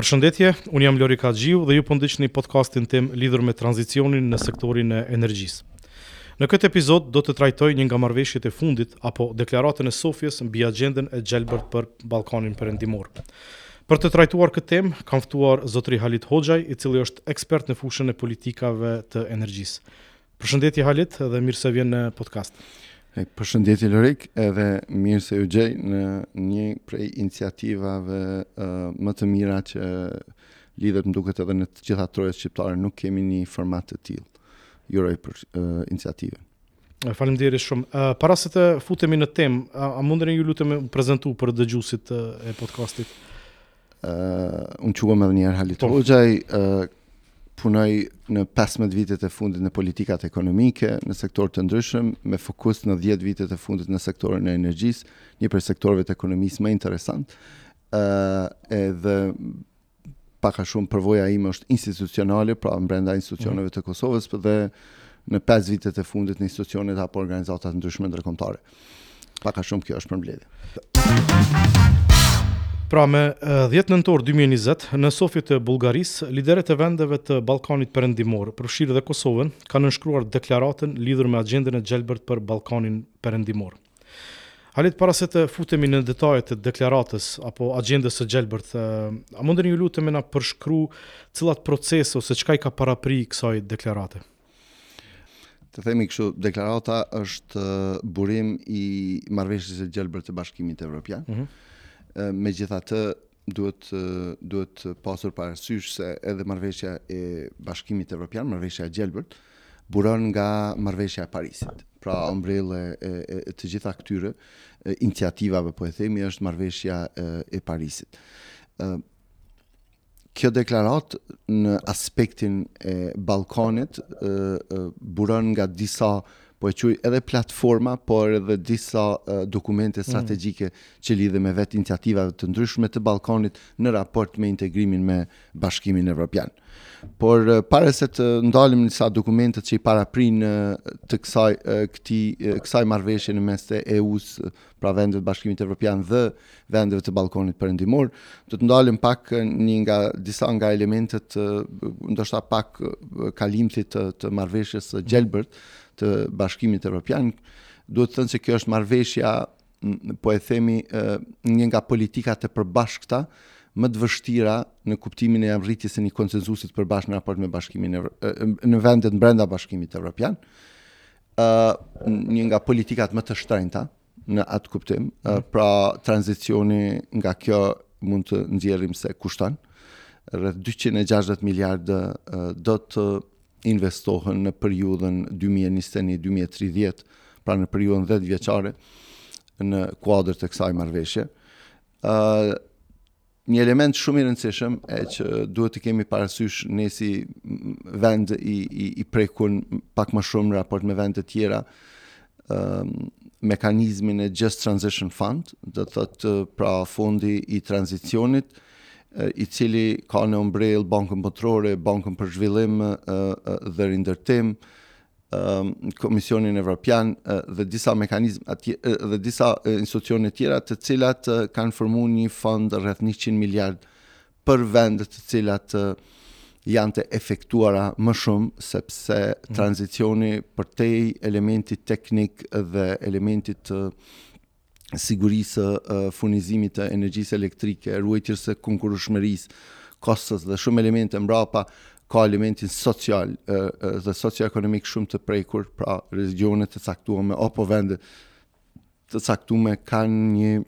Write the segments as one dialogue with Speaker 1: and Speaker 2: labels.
Speaker 1: Përshëndetje, unë jam Lorik Haxhiu dhe ju po ndiqni podcastin tim lidhur me tranzicionin në sektorin e energjisë. Në këtë episod do të trajtoj një nga marrëveshjet e fundit apo deklaratën e Sofjes mbi agjendën e gjelbërt për Ballkanin Perëndimor. Për të trajtuar këtë temë, kam ftuar Zotri Halit Hoxhaj, i cili është ekspert në fushën e politikave të energjisë. Përshëndetje Halit dhe mirë se vjen në podcast.
Speaker 2: Përshëndetje Lorik, edhe mirë se ju gjej në një prej iniciativave uh, më të mira që lidhet më duket edhe në të gjitha trojet shqiptare, nuk kemi një format të tillë. Ju uroj për uh, iniciativën.
Speaker 1: Faleminderit shumë. Uh, para se të futemi në temë, a, a mundeni ju lutem me u prezantu për dëgjuesit uh, e podcastit?
Speaker 2: unë quhem edhe njëherë Halit po. Hoxhaj, uh, punoj në 15 vitet e fundit në politikat ekonomike, në sektor të ndryshëm, me fokus në 10 vitet e fundit në sektorin e energjisë, një prej sektorëve të ekonomisë më interesant. ë uh, edhe pak a shumë përvoja ime është institucionale, pra brenda institucioneve të Kosovës dhe në 5 vitet e fundit në institucionet apo organizata të ndryshme ndërkombëtare. Pak a shumë kjo është përmbledhje.
Speaker 1: Pra me 10 nëntor 2020, në Sofje të Bullgarisë, liderët e vendeve të Ballkanit Perëndimor, përfshirë dhe Kosovën, kanë nënshkruar deklaratën lidhur me agjendën e gjelbërt për Ballkanin Perëndimor. Halit para se të futemi në detajet të deklaratës apo agjendës së gjelbërt, a mundeni ju lutem me na përshkru cilat procese ose çka i ka parapri kësaj deklarate?
Speaker 2: Të themi kështu, deklarata është burim i marrëveshjes së gjelbërt të Bashkimit Evropian. Mm -hmm. Megjithatë, duhet duhet pasur parasysh se edhe marrëveshja e Bashkimit Evropian, marrëveshja e gjelbërt, buron nga marrëveshja e Parisit. Pra, ombrellë e, e, e të gjitha këtyre iniciativave, po e themi, është marrëveshja e, e Parisit. Ë Kjo deklaratë në aspektin e Ballkanit buron nga disa po e quaj edhe platforma, por edhe disa uh, dokumente mm. strategjike mm. që lidhen me vetë iniciativa të ndryshme të Ballkanit në raport me integrimin me bashkimin evropian. Por uh, para se të ndalemi n'disa dokumentet që i paraprijnë uh, të kësaj, uh, këtij, uh, kësaj marrëveshje në mes të EU-së, uh, pra vendeve të bashkimit evropian dhe vendeve të Ballkanit Perëndimor, do të ndalem pak një nga disa nga elementet, ndoshta pak kalimthi të, të marrëveshjes së gjelbërt të bashkimit evropian, duhet thënë se kjo është marrëveshja, po e themi, një nga politikat e përbashkëta, më të vështira në kuptimin e arritjes së një konsensusi të përbashkët në raport me bashkimin e në vendet brenda bashkimit evropian. ë një nga politikat më të shtrenjta në atë kuptim, mm. pra tranzicioni nga kjo mund të nxjerrim se kushton rreth 260 miliard do të investohen në periudhën 2021-2030, pra në periudhën 10 vjeçare në kuadër të kësaj marrëveshje. ë Një element shumë i rëndësishëm e që duhet të kemi parasysh ne si vend i, i, i prekun pak më shumë në raport me vendet tjera, um, mekanizmin e Just Transition Fund, do të thotë pra fondi i tranzicionit, i cili ka në umbrell Bankën Botërore, Bankën për Zhvillim dhe Rindërtim, Komisionin Evropian dhe disa mekanizma dhe disa institucione tjera të cilat kanë formu një fond rreth 100 miliard për vendet të cilat janë të afektuara më shumë sepse mhm. tranzicioni përtej elementit teknik dhe elementit sigurisë së furnizimit të energjisë elektrike, ruajtjes së konkurrueshmërisë, kostos dhe shumë elemente mbrapa ka elementin social dhe socioekonomik shumë të prekur, pra regjione të caktume apo vende të caktume kanë një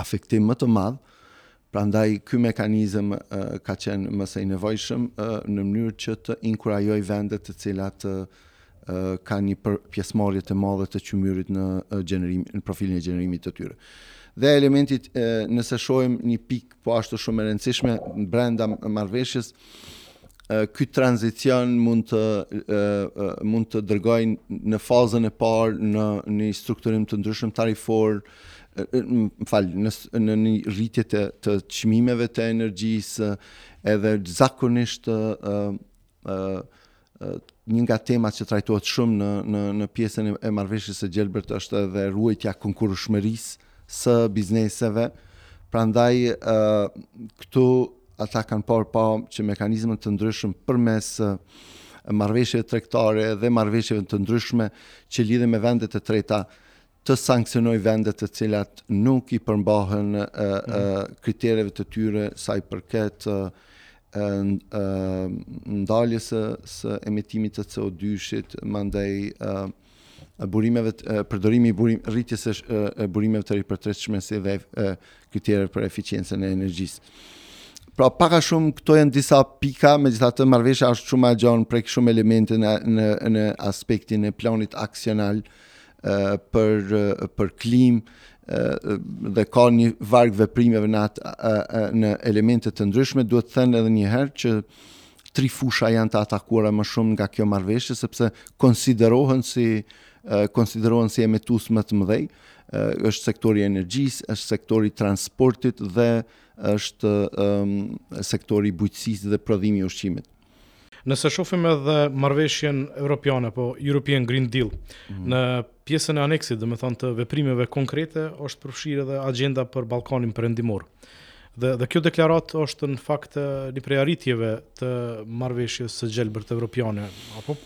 Speaker 2: afektim më të madh Prandaj ky mekanizëm ka qenë më se i nevojshëm në mënyrë që të inkurajojë vendet të cilat kanë një pjesëmarrje të madhe të qymyrit në gjenerim, në profilin e gjenerimit të tyre. Dhe elementi nëse shohim një pikë po ashtu shumë e rëndësishme brenda marrëveshjes, ky tranzicion mund të mund të dërgojë në fazën e parë në një strukturim të ndryshëm tarifor, më fal, në, në një rritje të, të çmimeve të energjisë, edhe zakonisht ë ë një nga temat që trajtohet shumë në në në pjesën e marrëveshjes së gjelbërt është edhe ruajtja e konkurrueshmërisë së bizneseve. Prandaj ë këtu ata kanë parapa që mekanizma të ndryshëm përmes marrëveshjeve tregtare dhe marrëveshjeve të ndryshme që lidhen me vendet e treta të sanksionojë vendet të cilat nuk i përmbahen mhm. kritereve të tyre sa i përket ndaljes së emitimit të CO2-shit, mandej burimeve përdorimi i burim rritjes së burimeve të ripërtëritshme si dhe kritereve për eficiencën e energjisë. Pra pak a shumë këto janë disa pika, megjithatë marrëveshja është shumë e gjatë, prek shumë elemente në në aspektin e planit aksional, ë për për klimë dhe ka një varg veprimeve në atë në elemente të ndryshme, duhet të thënë edhe një herë që tri fusha janë të atakuara më shumë nga kjo marrëveshje sepse konsiderohen si konsiderohen si emetues më të mëdhenj, është sektori i energjisë, është sektori i transportit dhe është um, sektori i bujqësisë dhe prodhimit të ushqimit.
Speaker 1: Nëse shofim edhe marrëveshjen evropiane, apo European Green Deal, mm. në pjesën e aneksit, domethënë të veprimeve konkrete, është përfshirë edhe agjenda për Ballkanin Perëndimor. Dhe, dhe kjo deklaratë është në fakt një prej arritjeve të marrëveshjes së gjelbërt evropiane, apo?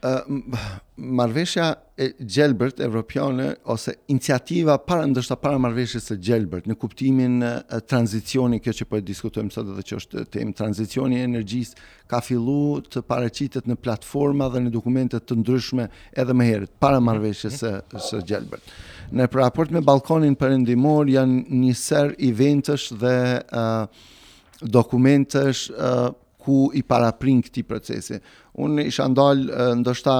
Speaker 2: marrëveshja e gjelbërt evropiane ose iniciativa para ndoshta para marrëveshjes së gjelbërt në kuptimin e tranzicioni kjo që po e diskutojmë sot dhe që është temë tranzicioni i energjisë ka fillu të paraqitet në platforma dhe në dokumente të ndryshme edhe më herët para marrëveshjes së së gjelbërt. Në raport me Ballkanin Perëndimor janë një sërë eventesh dhe uh, dokumentesh uh, ku i paraprin këtij procesi. Unë isha ndalë ndoshta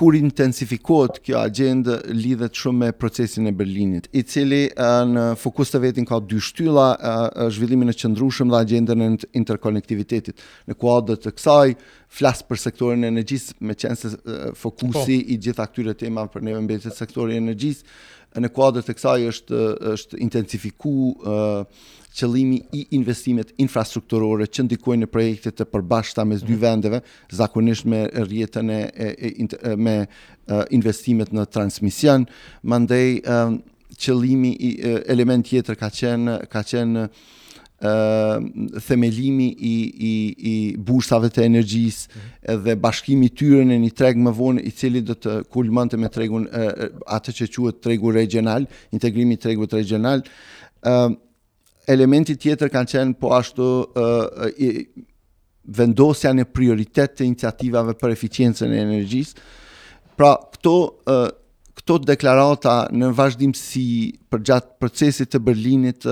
Speaker 2: kur intensifikohet kjo agjendë lidhet shumë me procesin e Berlinit, i cili në fokus të vetin ka dy shtylla, zhvillimin e qëndrueshëm dhe agjendën e interkonektivitetit. Në kuadër të kësaj flas për sektorin e energjisë, meqenëse fokusi po. i gjitha këtyre tema për neve mbetet sektori i energjisë, në kuadër të kësaj është është intensifiku Qëllimi i investimet infrastrukturore që ndikojnë në projekte të përbashkëta mes dy mhm. vendeve, zakonisht me rrjetin e, e, e me investimet në transmision, mandej qëllimi i element tjetër ka qenë ka qenë themelimi i i i bursave të energjisë mhm. dhe bashkimi i tyre në një treg më vonë i cili do të kulmonte me tregun atë që quhet tregu regjional, integrimi i tregut regjional, Elementi tjetër kanë qenë po ashtu vendosja në prioritet të iniciativave për eficiencën e energjisë. Pra, këto këto deklarata në vazhdimësi përgjatë procesit të Berlinit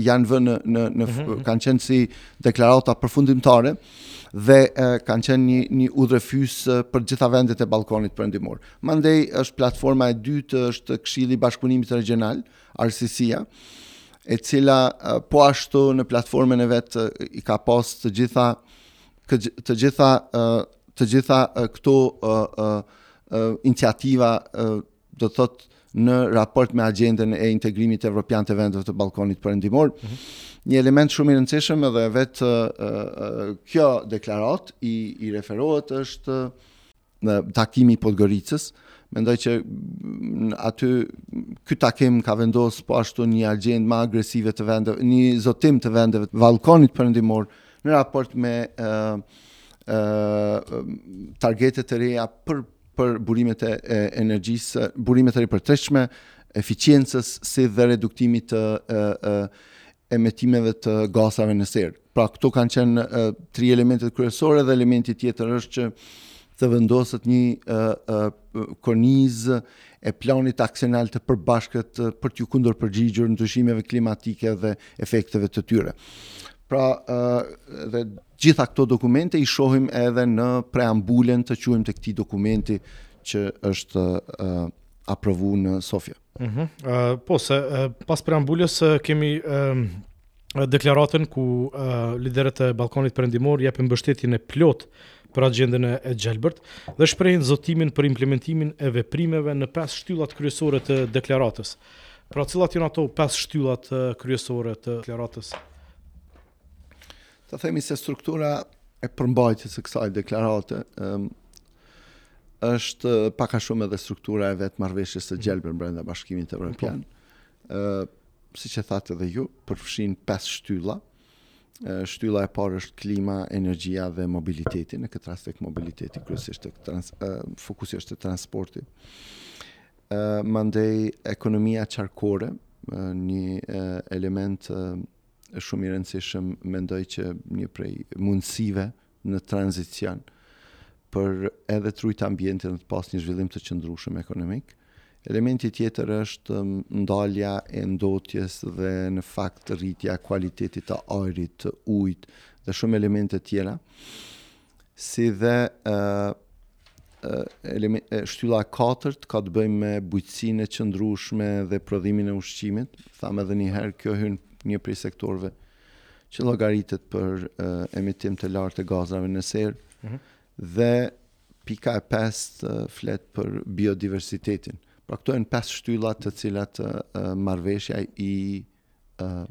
Speaker 2: janë vë në në mm -hmm. kanë qenë si deklarata përfundimtare dhe kanë qenë një një udhërrëfyes për gjitha vendet e Ballkanit Perëndimor. Mandej është platforma e dytë është Këshilli i Bashkëpunimit Regional, RCC-ja, e cila po ashtu në platformën e vet i ka pas të gjitha të gjitha të gjitha këto iniciativa do të thotë në raport me agjendën e integrimit evropian të vendeve të Ballkanit Perëndimor. Mm -hmm. Një element shumë i rëndësishëm edhe vetë kjo deklaratë i i referohet është në takimi i Podgoricës, mendoj që mm, aty ky takim ka vendos po ashtu një agjendë më agresive të vendeve, një zotim të vendeve të Ballkanit Perëndimor në raport me ë uh, uh, targete të reja për për burimet e, e energjisë, burimet e ripërtritshme, eficiencës si dhe reduktimit të e, e, emetimeve të gasave në serë. Pra këto kanë qenë e, tri elementet kryesore dhe elementi tjetër është që të vendoset një e, e, kornizë e planit aksional të përbashkët për t'iu kundërpërgjigjur ndryshimeve klimatike dhe efekteve të tyre. Pra e, dhe gjitha këto dokumente i shohim edhe në preambulen ta quajmë të këtij dokumenti që është e, aprovu në
Speaker 1: Sofje. Mhm. Uh, po se uh, pas preambulës uh, kemi uh, deklaratën ku uh, liderët e Ballkanit Perëndimor japin mbështetjen e plotë për agjendën e Gjelbër dhe shprehin zotimin për implementimin e veprimeve në pesë shtyllat kryesore të deklaratës. Pra cilat janë ato pesë shtyllat kryesore të deklaratës?
Speaker 2: Ta themi se struktura e përmbajtjes së kësaj deklarate um, është pak a shumë edhe struktura e vetë marrëveshjes të mhm. gjelbër brenda Bashkimit Evropian. Uh, siç e thatë edhe ju, përfshin 5 shtylla. Uh, shtylla e parë është klima, energjia dhe mobiliteti, në këtë rast te mobiliteti, kryesisht te trans, uh, fokusi është te transporti. Uh, mandej, ekonomia qarkore, uh, një uh, element uh, Është shumë i rëndësishëm, mendoj që një prej mundësive në tranzicion për edhe t'rujt ambientin dhe të pas një zhvillim të qëndrueshëm ekonomik. Elementi tjetër është um, ndalja e ndotjes dhe në fakt rritja e kualitetit të ajrit, të ujit dhe shumë elemente tjera. si dhe shtylla e katërt ka të bëjë me bujqësinë e qëndrueshme dhe prodhimin e ushqimit. Thamë edhe një herë, kjo hyn një prej sektorëve që llogaritet për emitim të lartë të gazave në serë.
Speaker 1: Mm -hmm.
Speaker 2: Dhe pika e pestë flet për biodiversitetin. Pra këto janë pesë shtylla të cilat marrëveshja i ë uh,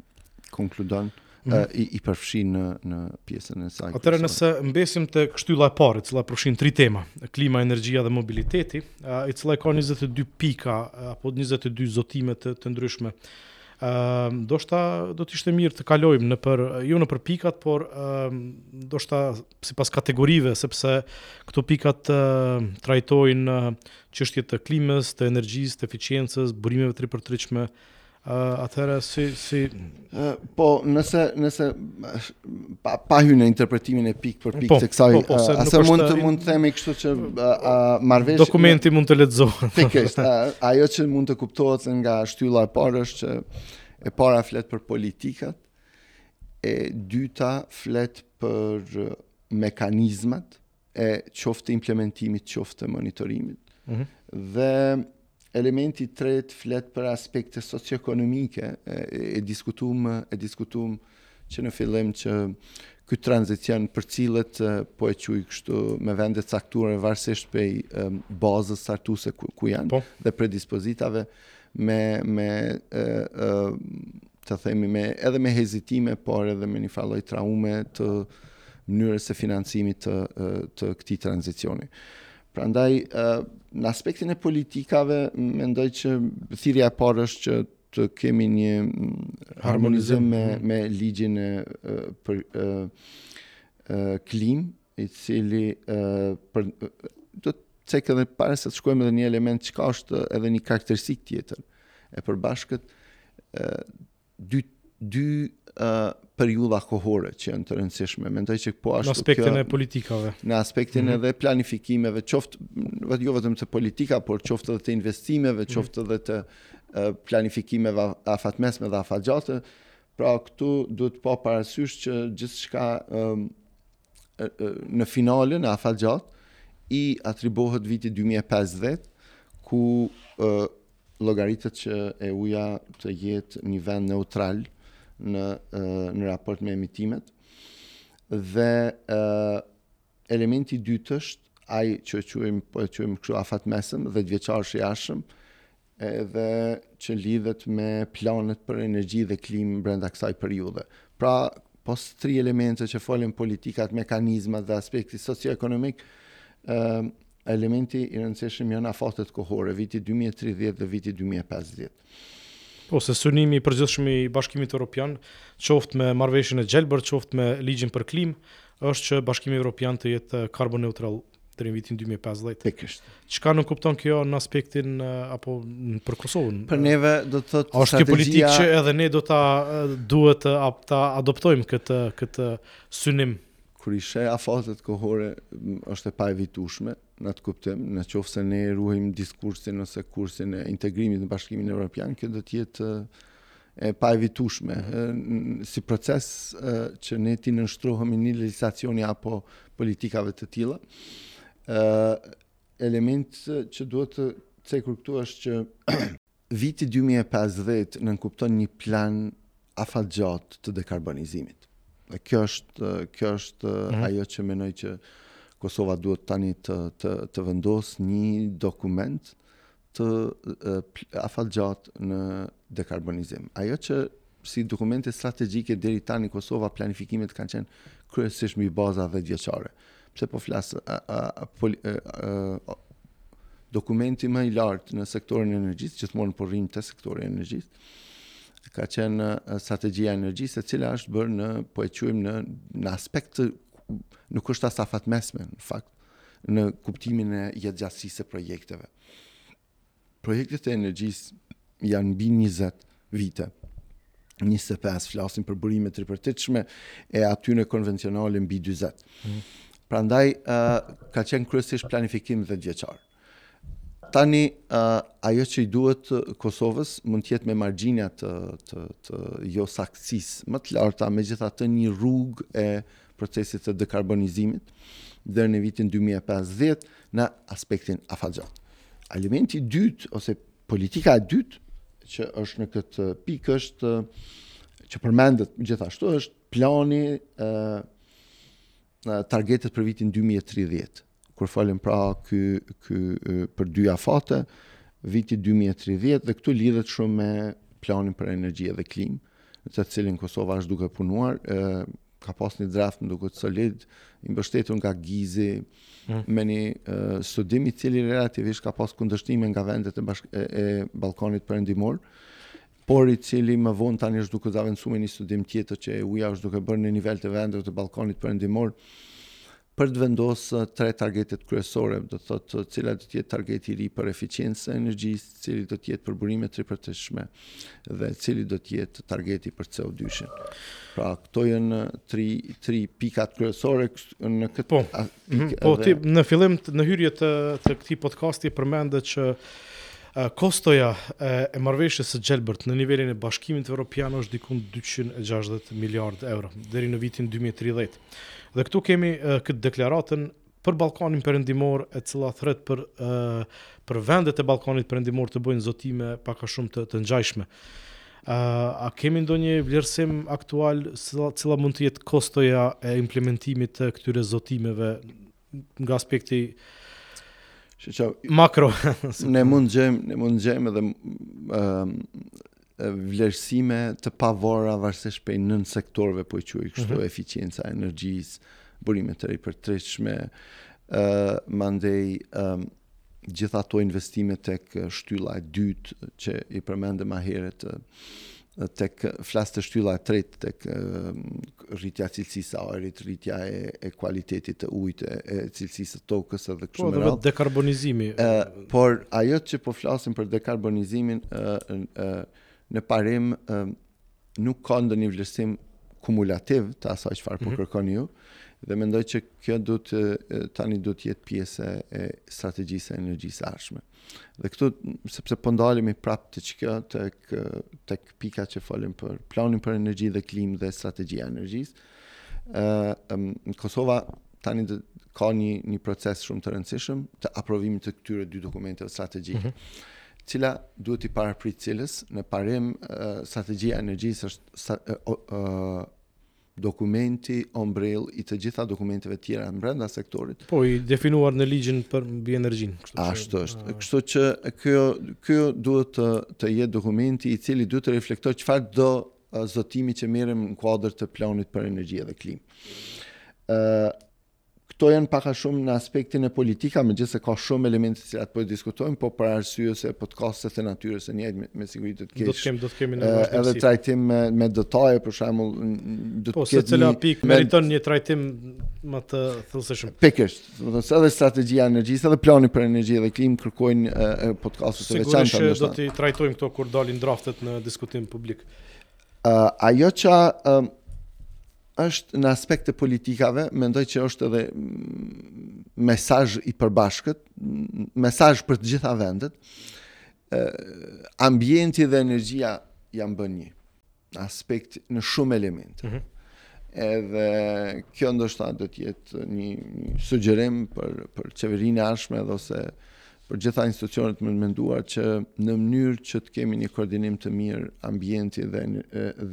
Speaker 2: konkludon
Speaker 1: mm -hmm.
Speaker 2: uh, i, i përfshin në në pjesën e saj.
Speaker 1: Atëherë nëse mbesim tek shtylla e parë, e cila përfshin tri tema, klima, energjia dhe mobiliteti, uh, e cila i ka 22 pika uh, apo 22 zotime të, të ndryshme. Ëm ndoshta do të ishte mirë të kalojmë nëpër jo nëpër pikat, por ëm ndoshta sipas kategorive, sepse këto pikat uh, trajtojnë uh, çështje të klimës, të energjisë, të eficiencës, burimeve të ripërtritshme, Uh, atëherë si si
Speaker 2: uh, po nëse nëse pa, pa hyrë në interpretimin e pikë për pikë
Speaker 1: po,
Speaker 2: të kësaj
Speaker 1: po, po, se uh,
Speaker 2: asë mund të mund të themi kështu që uh, uh, marrvesh
Speaker 1: dokumenti mund të lexohet.
Speaker 2: Pikërisht, uh, ajo që mund të kuptohet nga shtylla e parë është që e para flet për politikat, e dyta flet për mekanizmat e qoftë të implementimit, qoftë të monitorimit.
Speaker 1: Mm -hmm.
Speaker 2: Dhe elementi i tretë flet për aspekte socioekonomike, e, e diskutuam e diskutuam që në fillim që ky tranzicion përcillet po e quaj kështu me vende të caktuara varësisht prej um, bazës startuese ku, ku janë
Speaker 1: po.
Speaker 2: dhe predispozitave me me e, e, të themi me edhe me hezitime, por edhe me një farë lloj traume të mënyrës së financimit të të këtij tranzicioni. Prandaj në aspektin e politikave mendoj që thirrja e parë është që të kemi një harmonizim me me ligjin e për klimë i cili për do të cekë edhe para se të shkojmë edhe një element çka është edhe një karakteristikë tjetër e përbashkët dy dy uh, periudha kohore që janë të rëndësishme. Mendoj që po ashtu në
Speaker 1: aspektin
Speaker 2: kjo,
Speaker 1: e politikave,
Speaker 2: në aspektin
Speaker 1: mm -hmm.
Speaker 2: edhe planifikimeve, qoftë vetë jo vetëm të politika, por qoftë edhe të investimeve,
Speaker 1: mhm.
Speaker 2: qoftë edhe të planifikimeve afatmesme dhe afatgjate, Pra këtu duhet të kemi parasysh që gjithçka në finale në afatgjatë i atribohet vitit 2050, ku llogaritet që EU-ja të jetë një vend neutral në në raport me emitimet. Dhe ë elementi i dytë është ai që e quajmë po e quajmë kështu afatmesëm dhjetëvjeçarësh i ardhshëm edhe që lidhet me planet për energji dhe klimë brenda kësaj periudhe. Pra, pos tri elemente që folëm politikat, mekanizmat dhe aspekti socioekonomik, elementi i rëndësishëm janë afatet kohore, viti 2030 dhe viti 2050.
Speaker 1: Po, se synimi i përgjithshëm i Bashkimit Evropian, qoftë me marrëveshjen e gjelbër, qoftë me ligjin për klimë, është që Bashkimi Evropian të jetë karbon neutral deri në vitin 2050.
Speaker 2: Pikërisht.
Speaker 1: Çka nënkupton kjo në aspektin apo për Kosovën?
Speaker 2: Për neve do të thotë
Speaker 1: strategjia. Është politikë që edhe ne do të duhet ta adoptojmë këtë këtë synim
Speaker 2: kur i sheh afatet kohore është e paevitueshme në atë kuptim, në qoftë se ne ruajmë diskursin ose kursin e integrimit në Bashkimin Evropian, kjo do të jetë e paevitushme, si proces që ne t'i nënshtrohemi një legislacioni apo politikave të tila. Element që duhet cekur këtu është që viti 2050 nënkupton një plan afatgjatë të dekarbonizimit. Dhe kjo është, kjo është
Speaker 1: mhm.
Speaker 2: ajo që menoj që Kosova duhet tani të, të, të vendosë një dokument të afatgjatë në dekarbonizim. Ajo që si dokumente strategjike deri tani Kosova planifikimet kanë qenë kryesisht mbi baza 10-vjeçare. Pse po flas dokumenti më i lartë në sektorin e energjisë, gjithmonë po rrim te sektori i energjisë, ka qenë strategjia e energjisë, e cila është bërë në po e quajmë në në aspekt nuk është as afatmesme në fakt, në kuptimin e jetëgjatësisë së projekteve. Projektet e energjisë janë mbi 20 vite. 25 flasim për burime të ripërtitshme e atyre konvencionale mbi 40. Mm. Prandaj uh, ka qenë kryesisht planifikim 10-vjeçar. Tani ajo që i duhet Kosovës mund të jetë me margjina të të të josaktësisë më të larta, megjithatë një rrugë e procesit të dekarbonizimit deri në vitin 2050 në aspektin afatgjat. Elementi i dytë ose politika e dytë që është në këtë pikë është që përmendet gjithashtu është plani e targetet për vitin 2030. kur folim pra ky ky për dy afate viti 2030 dhe këtu lidhet shumë me planin për energji dhe klimë, në të cilin Kosova është duke punuar, e, ka pas një draft më duket solid, i mbështetur nga GIZ-i, mm. me një e, studim i cili relativisht ka pas kundërshtime nga vendet e, bashk e, e Ballkanit Perëndimor, por i cili më vonë tani është duke u zavendësu me një studim tjetër që EU-ja është duke bërë në nivel të vendeve të Ballkanit Perëndimor, për të vendosë tre targetet kryesore, do të thotë cila do të jetë targeti i ri për efiçiencën e energjisë, cili do të jetë për burime të ripërtëritshme dhe cili do të jetë targeti për CO2-shin. Pra, këto janë tri tri pikat kryesore në këtë
Speaker 1: po. Mhm. Po ti në fillim në hyrje të të këtij podcasti përmende që kostoja e marrëveshjes së gjelbërt në nivelin e Bashkimit Evropian është diku 260 miliardë euro deri në vitin 2030. Dhe këtu kemi këtë deklaratën për Ballkanin Perëndimor, e cila thret për për vendet e Ballkanit Perëndimor të bëjnë zotime pak a shumë të, të ngjashme. A, a kemi ndonjë vlerësim aktual cila, cila mund të jetë kostoja e implementimit të këtyre zotimeve nga aspekti që makro
Speaker 2: ne mund të gjejmë ne mund të gjejmë edhe ëm vlerësime të pavarura varësisht prej nën sektorëve po i quaj kështu mm -hmm. eficienca e energjisë, burime të ripërtritshme, ë uh, mandej ë uh, gjithë ato investime tek shtylla e dytë që i përmendëm më herët tek flas te shtylla e tretë tek rritja e cilësisë së ajrit, rritja e, e cilësisë së ujit, e, e cilësisë së tokës edhe kështu
Speaker 1: po, me radhë. dekarbonizimi.
Speaker 2: E, por ajo që po flasim për dekarbonizimin e, e, në parim e, Nuk ka ndonjë vlerësim kumulativ të asaj çfarë po mhm. kërkoni ju dhe mendoj që kjo do të tani duhet të jetë pjesë e strategjisë së energjisë së ardhshme. Dhe këtu sepse po ndalemi prapë te kjo tek tek pika që folim për planin për energji dhe klimë dhe strategjia e energjisë, Në Kosova tani dhe ka një, një proces shumë të rëndësishëm të aprovimit të këtyre dy dokumenteve strategjike. Mm -hmm cila duhet t'i paraprijë cilës në parim uh, strategjia energjisë është uh, uh, dokumenti ombrell i të gjitha dokumenteve tjera në brenda sektorit.
Speaker 1: Po, i definuar në ligjin për mbi energjinë.
Speaker 2: Ashtu është. A... Kështu që kjo, kjo duhet të, të jetë dokumenti i cili duhet të reflektojë çfarëdo zotimi që merret në kuadër të planit për energji dhe klimë. Ë këto janë pak a shumë në aspektin e politika, megjithëse ka shumë elemente të cilat po i diskutojmë, po për arsye se podcastet e natyrës së njëjtë me, me siguri do të kesh.
Speaker 1: Do të kemi, do të kemi në vazhdim.
Speaker 2: Edhe trajtim me, me detaje për shembull,
Speaker 1: do të po, ketë. Po secila pikë meriton një trajtim më të thellësishëm.
Speaker 2: Pikërisht. Do të thotë edhe strategjia e energjisë, edhe plani për energji dhe klimë kërkojnë e, podcaste të veçanta.
Speaker 1: Sigurisht do t'i trajtojmë këto kur dalin draftet në diskutim publik.
Speaker 2: Uh, ajo që uh, është në aspekt të politikave, mendoj që është edhe mm, mesazh i përbashkët, mm, mesazh për të gjitha vendet, uh, ambienti dhe energjia janë bën një. aspekt në shumë elemente. Mm -hmm. Edhe kjo ndoshta duhet të jetë një, një sugjerim për për qeverinë e ardhshme edhe ose për gjitha institucionet me menduar që në mënyrë që të kemi një koordinim të mirë ambienti dhe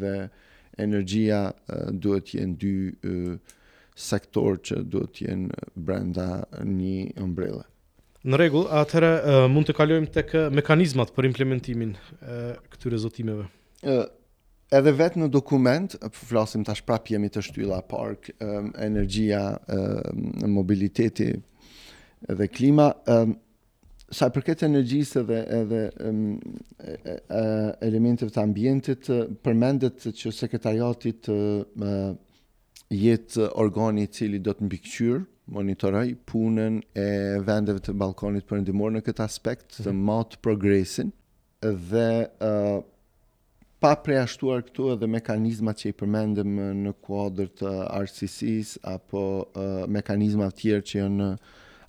Speaker 2: dhe energjia duhet të jenë dy sektorë që duhet të jenë brenda një umbrelle.
Speaker 1: Në rregull, atëherë mund të kalojmë tek mekanizmat për implementimin e këtyre zotimeve.
Speaker 2: Ë edhe vetë në dokument, flasim tash prap jemi te shtylla e parë, energjia, mobiliteti dhe klima, ë sa i përket energjisë dhe edhe elementeve të ambientit përmendet që sekretariati të jetë organi i cili do të mbikëqyrë, monitorojë punën e vendeve të Ballkanit Perëndimor në këtë aspekt, të mhm. matë progresin dhe uh, pa përjashtuar këtu edhe mekanizmat që i përmendëm në kuadër të RCC-s apo uh, mekanizma të tjerë që janë në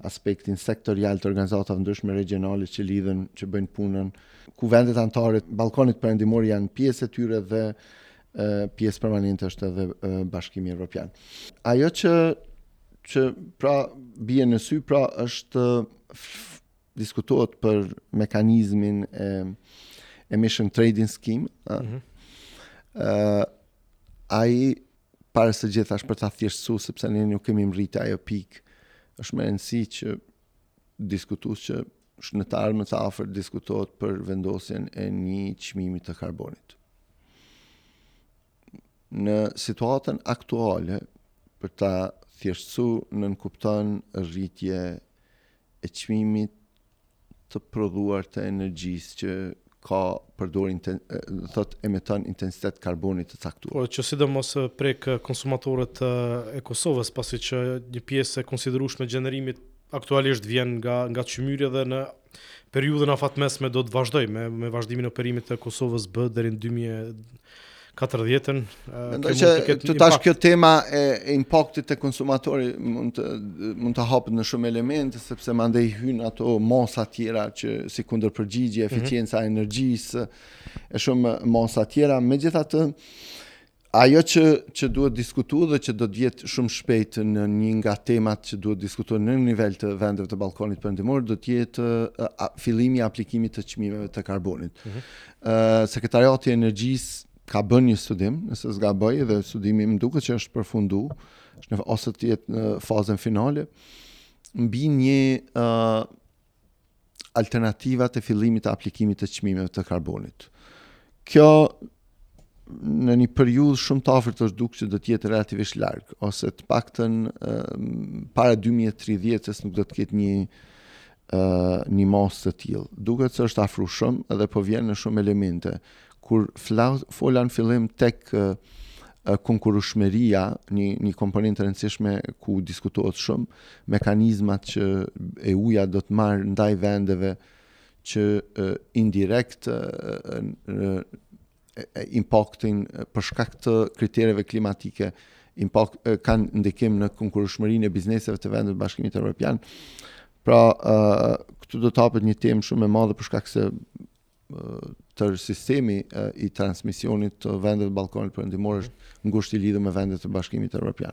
Speaker 2: aspektin sektorial të organizatave të ndryshme regionale që lidhen, që bëjnë punën, ku vendet anëtare të Ballkanit Perëndimor janë pjesë e tyre dhe pjesë permanente është edhe Bashkimi Evropian. Ajo që që pra bie në sy pra është diskutohet për mekanizmin e emission trading scheme. Ëh. Mm -hmm. Ai para së gjithash për ta thjeshtësu sepse ne nuk kemi mrri te ajo pikë. Është me rëndësi që diskutu është që është në të ardhmen të afërt diskutohet për vendosjen e një çmimi të karbonit. Në situatën aktuale për ta thjeshtësu nënkupton rritje e çmimit të prodhuar të energjisë që ka përdor inten, do të thotë emeton intensitet karbonit të caktuar.
Speaker 1: Po që sidomos prek konsumatorët e Kosovës, pasi që një pjesë e konsiderueshme e gjenerimit aktualisht vjen nga nga qymyri dhe në periudhën afatmesme do të vazhdojë me me vazhdimin e operimit të Kosovës B deri në 2000 40-ën.
Speaker 2: Mendoj që të tash kjo tema e impaktit te konsumatori mund të, mund të hapet në shumë elemente, sepse mandej hynë ato masa tjera që si kundërpërgjigje, mhm. eficienca, mm -hmm. e energjisë, e shumë masa tjera. Megjithatë, ajo që, që duhet diskutu dhe që do të jetë shumë shpejt një nga temat që duhet diskutu në nivel të vendeve të Ballkanit Perëndimor, do të jetë fillimi i aplikimit të qmimeve të karbonit. Mm -hmm. Sekretariati i Energjisë ka bën një studim, nëse s'gaboj dhe studimi më duket që është përfundu, është në, ose të jetë në fazën finale, mbi një uh, alternativat e fillimit të aplikimit të qmimeve të karbonit. Kjo në një periudhë shumë të afërt është dukur që do të jetë relativisht larg ose të paktën uh, para 2030-s nuk do të ketë një një masë të tillë. Duket se është afru shumë dhe po vjen në shumë elemente. Kur flas fola në fillim tek konkurrueshmëria, një një komponentë e rëndësishme ku diskutohet shumë, mekanizmat që EU-ja do të marrë ndaj vendeve që indirekt impaktin për shkak të kritereve klimatike, impakt kanë ndikim në konkurrueshmërinë e bizneseve të vendeve të Bashkimit Evropian. Pra, këtu do të hapet një temë shumë e madhe për shkak se tërë sistemi i transmisionit të vendeve të Ballkanit Perëndimor është ngushtë i lidhur me vendet e Bashkimit Evropian.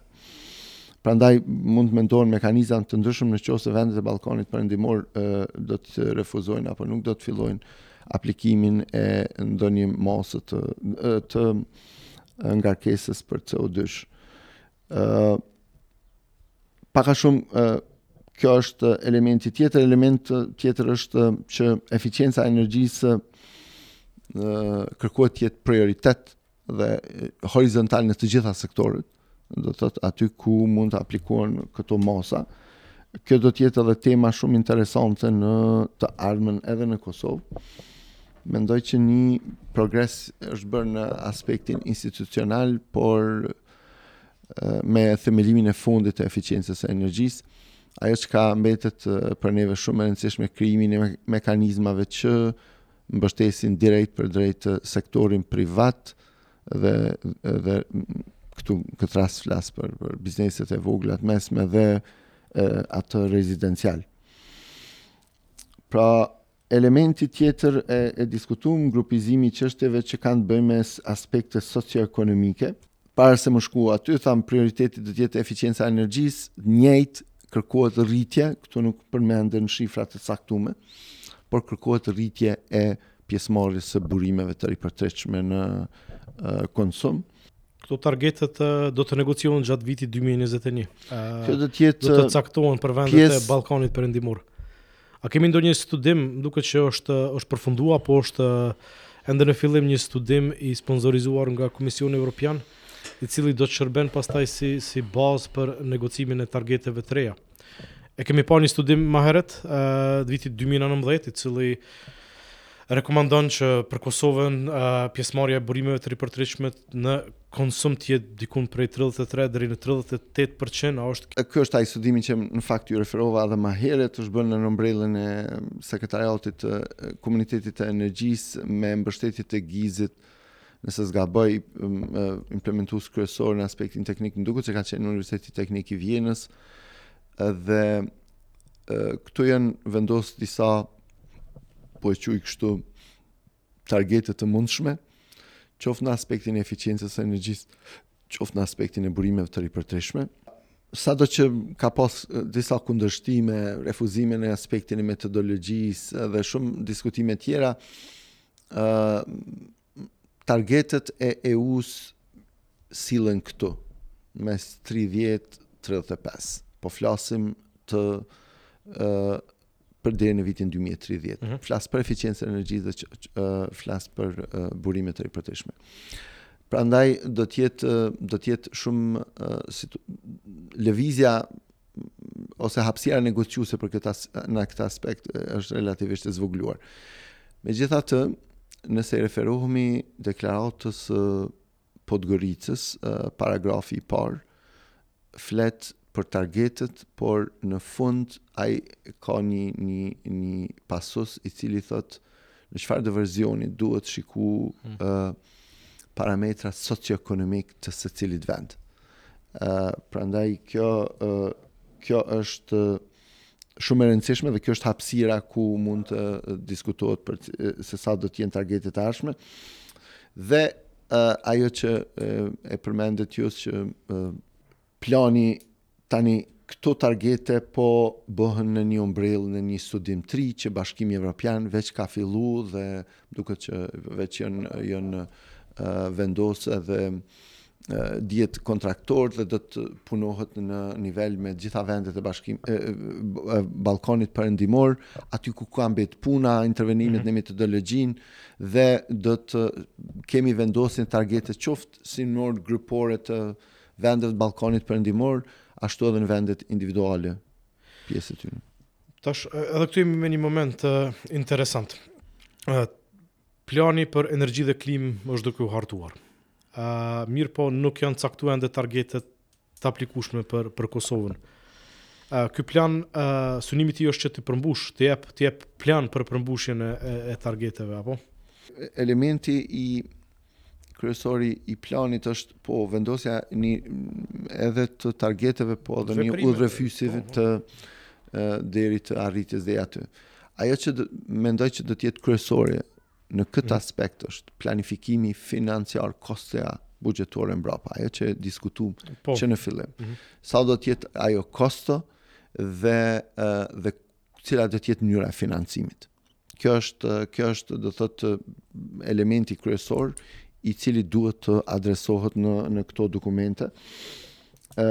Speaker 2: Prandaj mund të mendohen mekanizma të ndryshëm në qoftë se vendet e Ballkanit Perëndimor do të refuzojnë apo nuk do të fillojnë aplikimin e ndonjë masë të, të ngarkesës për CO2. Uh, pak a shumë, uh, kjo është elementi tjetër, element tjetër është që eficienca e energjisë uh, kërkohet të jetë prioritet dhe horizontal në të gjitha sektorët, do të thotë aty ku mund të aplikohen këto masa. Kjo do të jetë edhe tema shumë interesante në të ardhmen edhe në Kosovë. Mendoj që një progres është bërë në aspektin institucional, por me themelimin e fondit të eficiencës e energjisë, ajo çka mbetet për neve shumë e rëndësishme krijimin e mekanizmave që mbështesin direkt përdrejt sektorin privat dhe dhe në këtë rast flas për për bizneset e vogla, të mesme dhe atë rezidencial. Pra elementi tjetër e, e diskutuam grupizimi i çështjeve që kanë të bëjnë me aspekte socioekonomike, Para se me shku aty, thamë prioriteti do të jetë eficienca e energjisë, njëjtë kërkohet rritje, këtu nuk përmenden shifra të caktuara, por kërkohet rritje e pjesëmarrjes së burimeve të ripërtëritshme në konsum.
Speaker 1: Këto targetet do të negociohen gjatë vitit 2021.
Speaker 2: Kjo do të jetë
Speaker 1: do të caktohen për vendet e Ballkanit Perëndimor. E kemi ndonjë studim, duket që është është përfunduar apo është ende në fillim një studim i sponsorizuar nga Komisioni Evropian, i cili do të shërben pastaj si si bazë për negocimin e targeteve të reja. E kemi pa një studim ma herët, të vitit 2019, i cili rekomandon që për Kosovën pjesëmarrja e burimeve të ripërtëritshme në konsum të jetë dikun prej 33 deri në 38 për qind, a është...
Speaker 2: Ky është ai studimi që në fakt ju referova edhe ma herët, është bërë nën ombrellën e sekretariatit të komunitetit të energjisë me mbështetje të GIZ-it, nëse s'gaboj implementues kryesor në aspektin teknik, më duket që ka qenë Universiteti Teknik i Vjenës, dhe këtu janë vendosë disa, po e quj kështu, targetet të mundshme, qoftë në aspektin e eficiencës së energjisë, qoftë në aspektin e burimeve të ripërtërishme. Sado që ka pas disa kundërshtime, refuzime në aspektin e metodologjisë dhe shumë diskutime tjera, targetet e EU-s sillen këtu, mes 30-35. Po flasim të për deri në vitin 2030. Mm -hmm. Flas për eficiencën e energjisë dhe uh, flas për uh, burime të ripërtërishme. Prandaj do të jetë uh, do të jetë shumë uh, si lëvizja ose hapësira negociuese për këtë në këtë aspekt është relativisht e zvogëluar. Megjithatë, nëse i referohemi deklaratës së Podgoricës, paragrafi i parë flet për targetet, por në fund ai ka një një një pasus i cili thotë në çfarëdo versioni duhet shiku hmm. uh, parametrat socioekonomik të secilit vend. Uh, prandaj kjo uh, kjo është shumë e rëndësishme dhe kjo është hapësira ku mund të diskutohet për se sa do të jenë targetet e ardhshme. Dhe uh, ajo që uh, e përmendët ju që uh, plani tani këto targete po bëhen në një umbrell në një studim të ri që Bashkimi Evropian veç ka fillu dhe më duket që veç janë janë uh, vendosë dhe dihet kontraktori dhe do të punohet në nivel me të gjitha vendet e bashkim e, e, Ballkanit Perëndimor, aty ku ka mbet puna, intervenimet mm -hmm. në metodologjinë dhe do të kemi vendosjen e targeteve qoftë si në mënyrë grupore të vendeve të Ballkanit Perëndimor, ashtu edhe në vendet individuale pjesë të tyre.
Speaker 1: Tash edhe këtu jemi me një moment uh, interesant. Uh, Plani për energji dhe klimë është duke u hartuar. Mirëpo nuk janë caktuar ende targetet të aplikueshme për për Kosovën. Ky plan synimi i tij është që të përmbush, të jep të jep plan për përmbushjen e, e targeteve apo?
Speaker 2: Elementi kryesor i planit është po vendosja një edhe të targeteve po edhe një udhërrëfyesi po. të deri të arritjes dhe aty. Ajo që do, mendoj që do të jetë kryesore në këtë mhm. aspekt është planifikimi financiar kostoja buxhetore mbrapa, ajo që e diskutuam po. që në fillim. Mm -hmm. Sa do të jetë ajo kosto dhe uh, dhe cila do të jetë mënyra e financimit. Kjo është kjo është do thotë elementi kryesor i cili duhet të adresohet në në këto dokumente. ë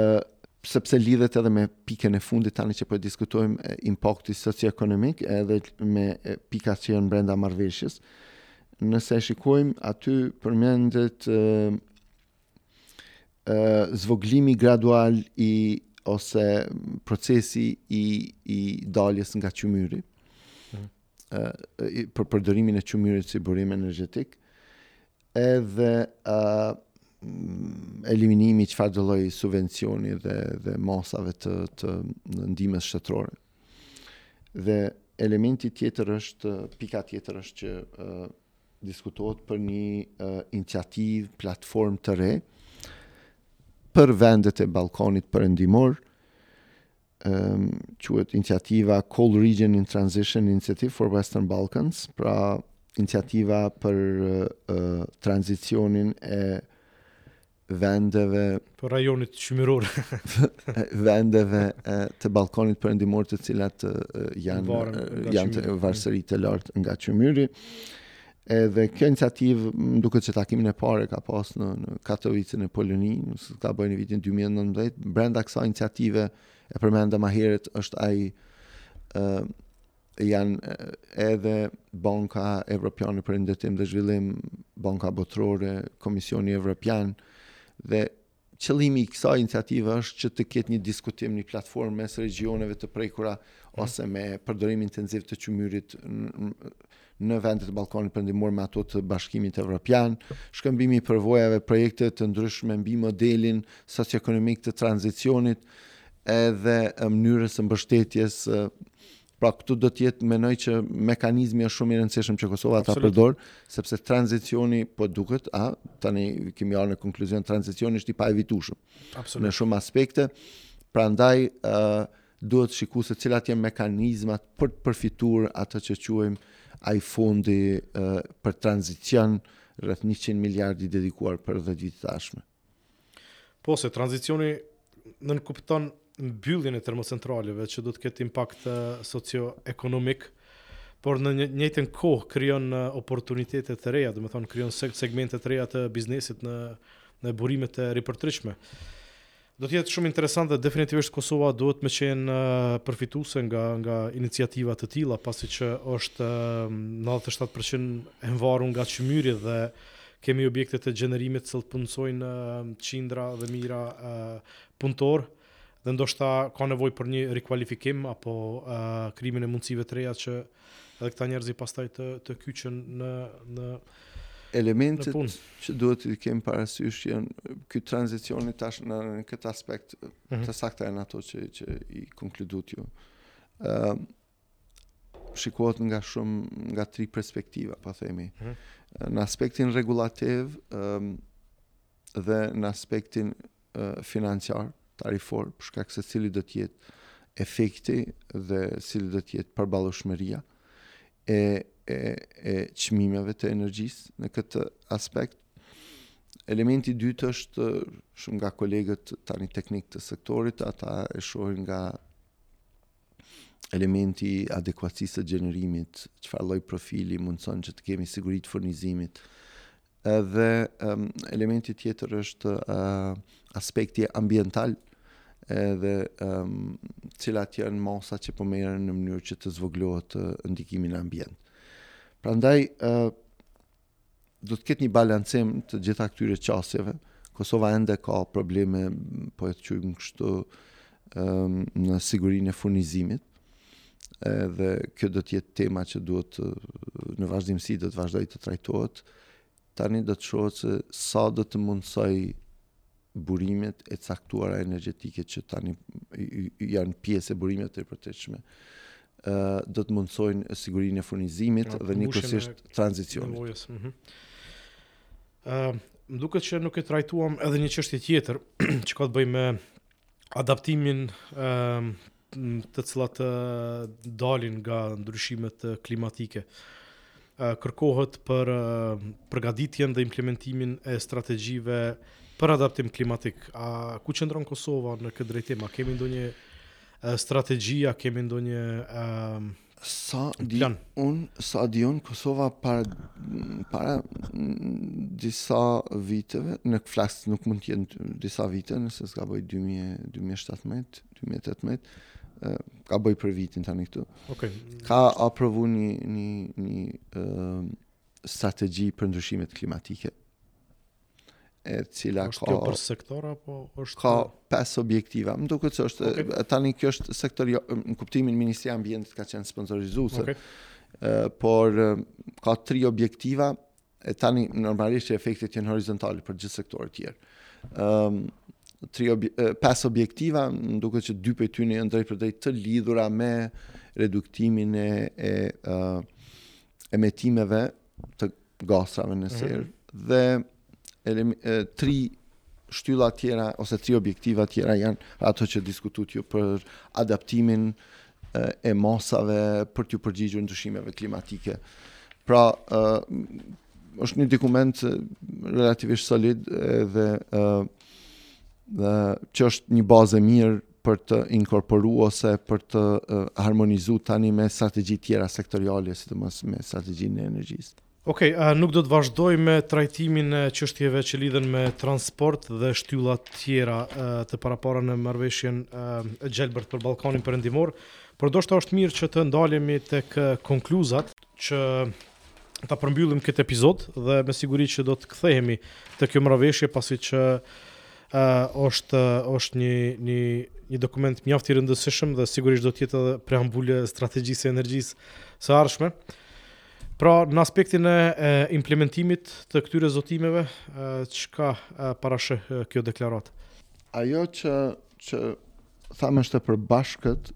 Speaker 2: sepse lidhet edhe me pikën e fundit tani që po e diskutojmë impakti socioekonomik edhe me pikat që janë brenda marrëveshjes. Nëse e shikojmë aty përmendet ë ë zvoglimi gradual i ose procesi i i daljes nga qymyri. Mm. ë për përdorimin e qymyrit si burim energjetik. edhe eliminimi i çfarëdo lloj subvencioni dhe dhe masave të të ndihmës shtetërore. Dhe elementi tjetër është pika tjetër është që uh, diskutohet për një uh, iniciativë platformë të re për vendet e Ballkanit Perëndimor um, quhet iniciativa Coal Region in Transition Initiative for Western Balkans, pra iniciativa për uh, tranzicionin e vendeve
Speaker 1: për po rajonit qymyror
Speaker 2: vendeve e, të Ballkanit Perëndimor të cilat e, janë varën, janë të varësi të lartë nga qymyri Edhe kjo iniciativë më duket se takimin e parë e ka pas në në Katowice në Poloni, nëse s'gaboj në vitin 2019, brenda kësaj iniciative e përmenda më herët është ai ë uh, janë edhe Banka Evropiane për Rindërtim dhe Zhvillim, Banka Botërore, Komisioni Evropian dhe Qëllimi i kësaj iniciative është që të ketë një diskutim, një platformë mes regjioneve të prekura mm. ose me përdorim intensiv të qymyrit në vendet e Ballkanit Perëndimor me ato të Bashkimit Evropian, shkëmbimi i përvojave, projekteve të ndryshme mbi modelin socioekonomik të tranzicionit edhe mënyrës së mbështetjes Pra këtu do të jetë mendoj që mekanizmi është shumë i rëndësishëm që Kosova ta përdor, sepse tranzicioni po duket, a tani kemi ardhur në konkluzion tranzicioni është i paevitueshëm. Absolut. Në shumë aspekte, prandaj ë uh, duhet shikuar se cilat janë mekanizmat për të përfituar atë që quajmë ai fondi uh, për tranzicion rreth 100 miliardë i dedikuar për 10 vitet e ardhshme.
Speaker 1: Po, se tranzicioni nënkupton mbylljen e termocentraleve që do të ketë impakt socioekonomik, por në të njëjtën kohë krijon oportunitete të reja, do të thotë krijon segmente të reja të biznesit në në burime të ripërtritshme. Do të jetë shumë interesant dhe definitivisht Kosova duhet me qenë uh, përfituese nga nga iniciativa të tilla, pasi që është uh, 97% e mvarur nga qymyri dhe Kemi objekte të gjenerimit të cilët punësojnë qindra dhe mijëra punëtorë dhe ndoshta ka nevojë për një rikualifikim apo krijimin e mundësive të reja që edhe këta njerëz pastaj të të kyçen në në
Speaker 2: elementet në që duhet të kemi parasysh që janë ky tranzicioni tash në, në këtë aspekt mm -hmm. të sakta janë ato që që i konkluduat ju. Ëm uh, shikohet nga shumë nga tri perspektiva, po themi. Mm -hmm. Në aspektin rregullativ um, dhe në aspektin uh, financiar, tarifor, për shkak se cili do të jetë efekti dhe cila do të jetë përballueshmëria e e e çmimeve të energjisë në këtë aspekt. Elementi i dytë është uh, shumë nga kolegët tani teknik të sektorit, ata e shohin nga elementi i adekuacisë së gjenerimit, çfarë lloj profili mundson që të kemi siguri të furnizimit. Edhe um, elementi tjetër është uh, aspekti ambiental, edhe um, cilat janë masa që po merren në mënyrë që të zvogëlohet uh, ndikimi në ambient. Prandaj uh, Do të ketë një balancim të gjitha këtyre qasjeve. Kosova ende ka probleme, po e quajmë kështu, në sigurinë e furnizimit. Edhe kjo do të jetë tema që duhet në vazhdimësi do të vazhdojë të trajtohet. Tani do të shohet se sa do të mundësojë burimet e caktuara energjetike që tani janë pjesë e burimeve të ripërtëritshme do të mundësojnë sigurinë e furnizimit dhe njëkohësisht tranzicionin. Ëh, mhm.
Speaker 1: uh, më duket që nuk e trajtuam edhe një çështje tjetër që ka të bëjë me adaptimin ëh uh, të cilat dalin nga ndryshimet klimatike. Kërkohet përgatitjen dhe implementimin e strategjive për adaptim klimatik. A ku qëndron Kosova në këtë drejtim? A kemi ndonjë strategji, a kemi ndonjë
Speaker 2: Sa di Plan. un, sa di un Kosova para para disa viteve, në fakt nuk mund të jenë disa vite, nëse s'gaboj 2000 2017, 2018, gaboj për vitin tani këtu.
Speaker 1: Okej.
Speaker 2: Okay. Ka aprovu një një një uh, strategji për ndryshimet klimatike. e cila
Speaker 1: është ka... Është kjo për sektor, apo është...
Speaker 2: Ka pesë objektiva. Më duket që është... Okay. Tani kjo është sektor, jo, në kuptimin Ministria e Ambientit ka qenë sponsorizuese. Okay. Por, ka tri objektiva, e tani normalisht që efektet janë horizontale për gjithë sektorët tjerë. Um, tri ob pesë objektiva, më duket që dy prej tyne janë drejtpërdrejt të lidhura me reduktimin e, e uh, emetimeve të gazrave në mhm. serë, mm -hmm. dhe e, tri shtylla tjera, ose tri objektiva tjera janë ato që diskutut ju për adaptimin e masave për t'ju përgjigjur ndryshimeve klimatike. Pra, është një dokument relativisht solid edhe dhe që është një bazë e mirë për të inkorporu ose për të harmonizu tani me strategji tjera sektoriale, sidomos me strategjinë e energjisë.
Speaker 1: Okej, nuk do të vazhdoj me trajtimin e çështjeve që lidhen me transport dhe shtyllat tjera të parapara në marrëveshjen e gjelbërt për Ballkanin Perëndimor, por ndoshta është mirë që të ndalemi tek konkluzat që ta përmbyllim këtë episod dhe me siguri që do të kthehemi te kjo marrëveshje pasi që uh, është, është një, një, një dokument mjaft i rëndësishëm dhe sigurisht do të jetë edhe preambulë e strategjisë së energjisë së ardhshme. Pra, në aspektin e implementimit të këtyre zotimeve, çka parasheh kjo deklaratë?
Speaker 2: Ajo që, që tham është e përbashkët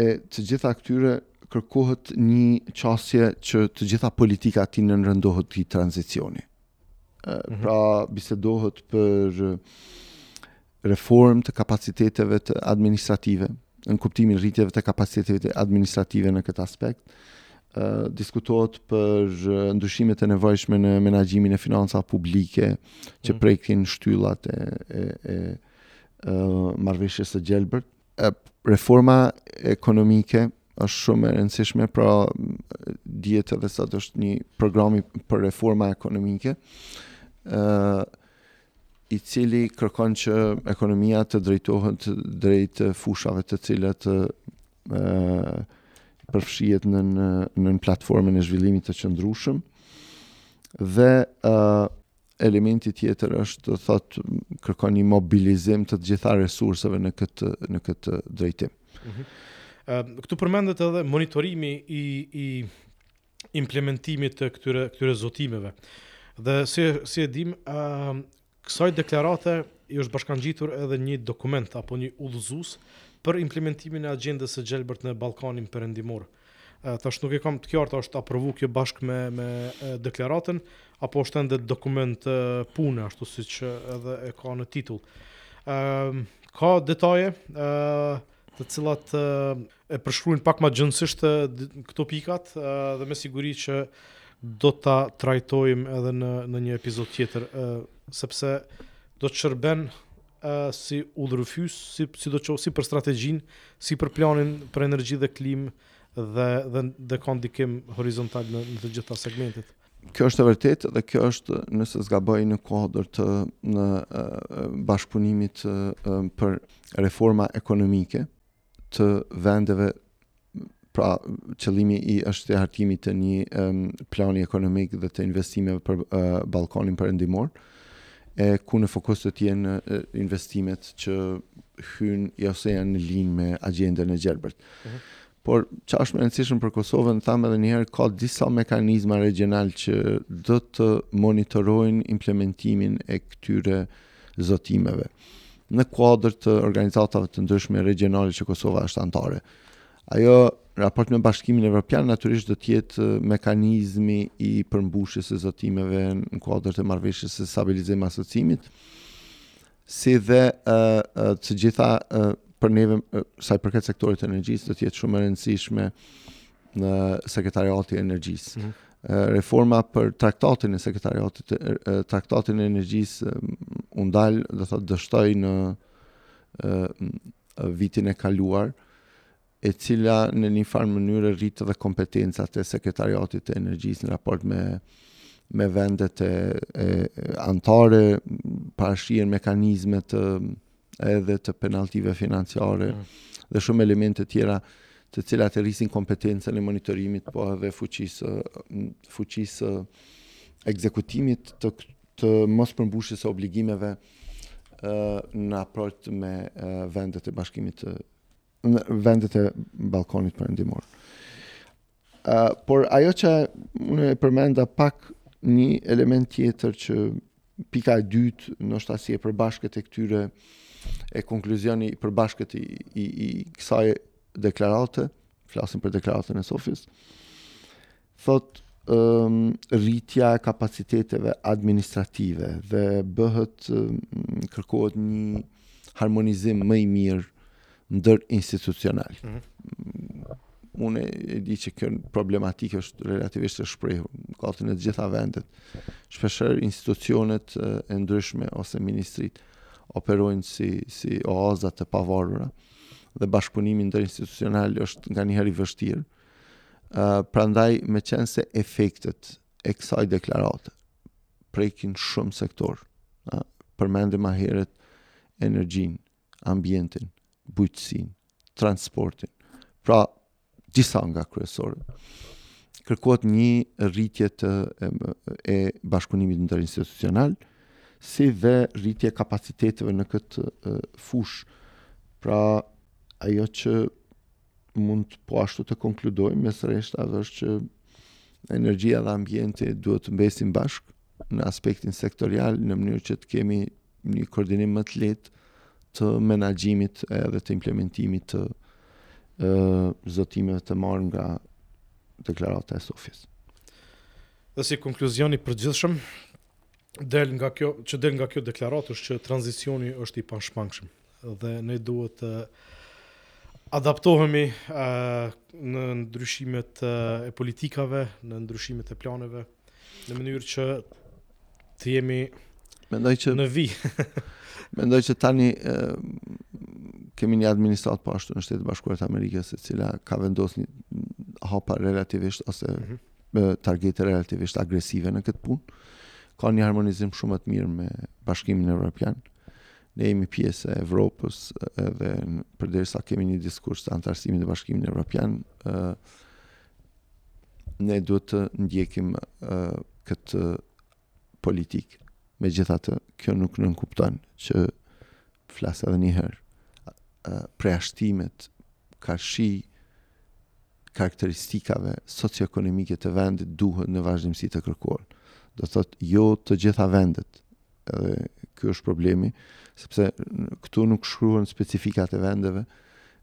Speaker 2: e të gjitha këtyre kërkohet një qasje që të gjitha politikat t'i nënrenditen këtij tranzicioni. Mhm. Pra bisedohet për reformë të kapaciteteve administrative, në kuptimin e rritjeve të kapaciteteve administrative në këtë aspekt, diskutohet për ndryshimet e nevojshme në menaxhimin e financave publike që mhm. prekin shtyllat e e e marrëveshjes së gjelbërt. Reforma ekonomike është shumë e rëndësishme, pra dihet edhe sa do, është një program për reforma ekonomike, ë i cili kërkon që ekonomia të drejtohet drejt fushave të cilat ë përfshihet nën platformën e zhvillimit të qëndrueshëm dhe ë Elementi tjetër është, do thotë, kërkon një mobilizim të të gjitha resurseve në këtë në këtë drejtim. Mm -hmm.
Speaker 1: uh, këtu përmendet edhe monitorimi i i implementimit të këtyre këtyre zotimeve. Dhe si si e dim, ë uh, kësaj deklarate i është bashkangjitur edhe një dokument apo një udhëzues për implementimin e agjendës së gjelbërt në Ballkanin Perëndimor. Ë Tash nuk e kam të qartë a është aprovu kjo bashkë me, me deklaratën, apo është ende dokument pune, ashtu siç edhe e ka në titull. Uh, ka detaje uh, të cilat uh, e përshkruajnë pak ma gjerësisht uh, këto pikat uh, dhe me siguri që do ta trajtojmë edhe në, në një episod tjetër, uh, sepse do të shërben si udhërrëfyes, si sidoqoftë si për strategjinë, si për planin për energji dhe klimë dhe dhe dhe ka ndikim horizontal në, në të gjitha segmentet.
Speaker 2: Kjo është e vërtetë dhe kjo është nëse s'gaboj në kuadër të në bashkëpunimit për reforma ekonomike të vendeve pra qëllimi i është të hartimit të një um, plani ekonomik dhe të investimeve për uh, Ballkanin Perëndimor e ku në fokus do të jenë uh, investimet që hyjnë ose janë në linjë me agjendën e gjelbër. Uh mhm. -huh. Por që është më e rëndësishme për Kosovën, them edhe njëherë, ka disa mekanizma regjionalë që do të monitorojnë implementimin e këtyre zotimeve në kuadër të organizatave të ndryshme regjionale që Kosova është anëtare. Ajo në raport me Bashkimin Evropian natyrisht do të jetë mekanizmi i përmbushjes së zotimeve në kuadër të marrëveshjes së stabilizim asociimit si dhe të gjitha për neve sa i përket sektorit të energjisë do të jetë shumë e rëndësishme në sekretariatin e energjisë. Mm -hmm. Reforma për traktatin e sekretariatit, traktatin e energjisë u ndal, do të thotë dështoi në vitin e kaluar, e cila në një farë mënyrë rriste dhe kompetencat e sekretariatit të energjisë në raport me me vendet e, e anëtare, parashihen mekanizme të edhe të penaltive financiare mm. dhe shumë elemente tjera të cilat e rrisin kompetencën e monitorimit po edhe fuqisë, fuqisë së ekzekutimit të të mospërmbushjes së obligimeve në raport me vendet e bashkimit të vendet e Ballkanit Perëndimor. Uh, por ajo që unë e përmenda pak një element tjetër që pika e dytë, ndoshta si e përbashkët e këtyre e konkluzioni i përbashkët i, i, i kësaj deklarate, flasim për deklaratën e Sofjes, thotë um, rritja e kapaciteteve administrative dhe bëhet um, kërkohet një harmonizim më i mirë ndërinstitucional. Mm -hmm. Unë e di që kjo problematikë është relativisht e shprehur në gati të gjitha vendet. Shpeshherë institucionet e ndryshme ose ministritë operojnë si si oaza të pavarura dhe bashkëpunimi ndërinstitucional është nganjëherë i vështirë. Ë uh, prandaj meqenëse efektet e kësaj deklarate prekin shumë sektorë. Ë uh, përmendëm më herët energjinë, ambientin, bujqësinë, transportin, pra disa nga kryesoret, kërkohet një rritje të e bashkëpunimit ndërinstitucional, si dhe rritje e kapaciteteve në këtë fushë. Pra, ajo që mund po ashtu të konkludojmë mes rreshtave është që energjia dhe ambienti duhet të mbesin bashkë në aspektin sektorial në mënyrë që të kemi një koordinim më të lehtë të menaxhimit edhe të implementimit të ë zotimeve të marra nga deklarata e Sofjes.
Speaker 1: Dhe si konkluzion i përgjithshëm del nga kjo që del nga kjo deklaratë është që tranzicioni është i pashmangshëm. dhe ne duhet të adaptohemi në ndryshimet e politikave, në ndryshimet e planeve, në mënyrë që të jemi
Speaker 2: mendoj që
Speaker 1: në vi.
Speaker 2: mendoj që tani e, kemi një administratë po ashtu në Shtetet e Bashkuara të Amerikës, e cila ka vendosur hapa relativisht ose mm -hmm. targete relativisht agresive në këtë punë. Ka një harmonizim shumë më të mirë me Bashkimin Evropian. Ne jemi pjesë e Evropës dhe përderisa kemi një diskurs të anëtarësimit në Bashkimin Evropian, ne duhet të ndjekim këtë politikë. Megjithatë, kjo nuk nënkupton që flas edhe një herë përjashtimet karshi karakteristikave socioekonomike të vendit duhet në vazhdimësi të kërkohen. Do thotë jo të gjitha vendet Edhe ky është problemi, sepse këtu nuk shkruhen specifikat e vendeve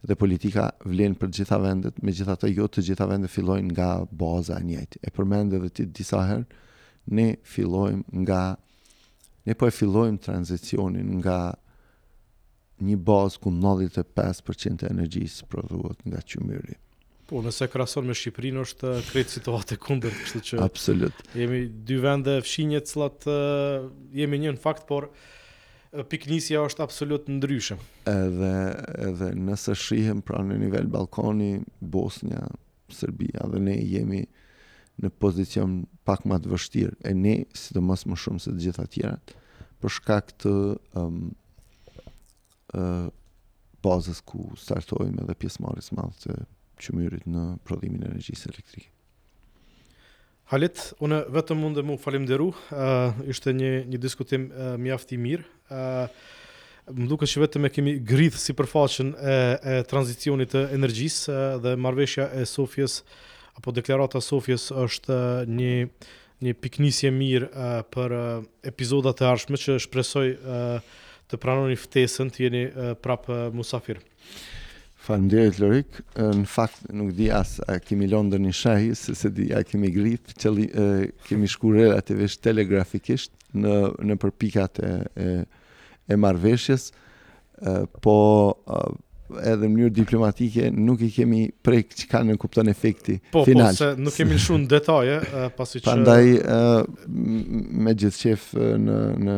Speaker 2: dhe politika vlen për të gjitha vendet, megjithatë jo të gjitha vendet fillojnë nga baza e njëjtë. E përmende edhe ti disa herë, ne fillojmë nga ne po e fillojmë tranzicionin nga një bazë ku nëntëdhjetë e pesë për qind e energjisë prodhohet nga qymyri.
Speaker 1: Po, nëse krahason me Shqipërinë është krejt situatë e kundërt, kështu që
Speaker 2: Absolut.
Speaker 1: Jemi dy vende fqinje të cilat uh, jemi një në fakt, por pikënisja është absolut ndryshe.
Speaker 2: Edhe edhe nëse shihet pra në nivel Ballkani, Bosnja, Serbia dhe ne jemi në pozicion pak më të vështirë e ne sidomos më shumë se të gjitha të tjerat për shkak të um, uh, bazës ku startojmë edhe pjesëmarrjes së madhe të qymyrit në prodhimin e energjisë elektrike.
Speaker 1: Halit, unë vetëm mund të me u falënderu, uh, ishte një, një diskutim uh, mjaft i mirë. Uh, më duket që vetëm e kemi grithë sipërfaqen e, e tranzicionit të energjisë uh, dhe marrëveshja e Sofjes, apo deklarata e Sofjes është uh, një, një pikënisje e mirë uh, për uh, epizodat e ardhshme që shpresoj uh, të pranoni ftesën të jeni uh, prapë uh, musafir.
Speaker 2: Faleminderit Lorik. Në fakt nuk di as a kemi lënë ndonjë shenjë, se s'e di a kemi grith, qëlli, e, kemi shku relativisht telegrafikisht në nëpër pikat e e, e marrëveshjes, e, po e, edhe në mënyrë diplomatike nuk i kemi prek çka nënkupton efekti
Speaker 1: po, po
Speaker 2: final.
Speaker 1: Po, se nuk kemi lëshu shumë në detaje, e, pasi që...
Speaker 2: Pandaj, e, me gjithë qejf në, në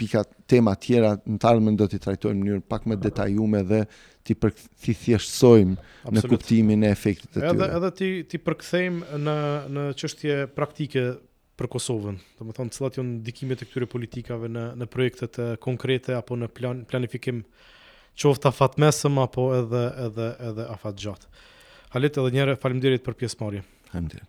Speaker 2: pikat tema tjera në të ardhmen do t'i trajtojmë në mënyrë pak më detajume dhe t'i për t'i thjeshtësojmë në kuptimin e efektit të tyre.
Speaker 1: Edhe edhe t'i t'i përkthejmë në në çështje praktike për Kosovën. Domethënë cilat janë ndikimet e këtyre politikave në në projektet konkrete apo në plan planifikim qoftë afatmesëm apo edhe edhe edhe afatgjatë. Halit edhe njëherë, faleminderit për pjesëmarrje.
Speaker 2: Faleminderit.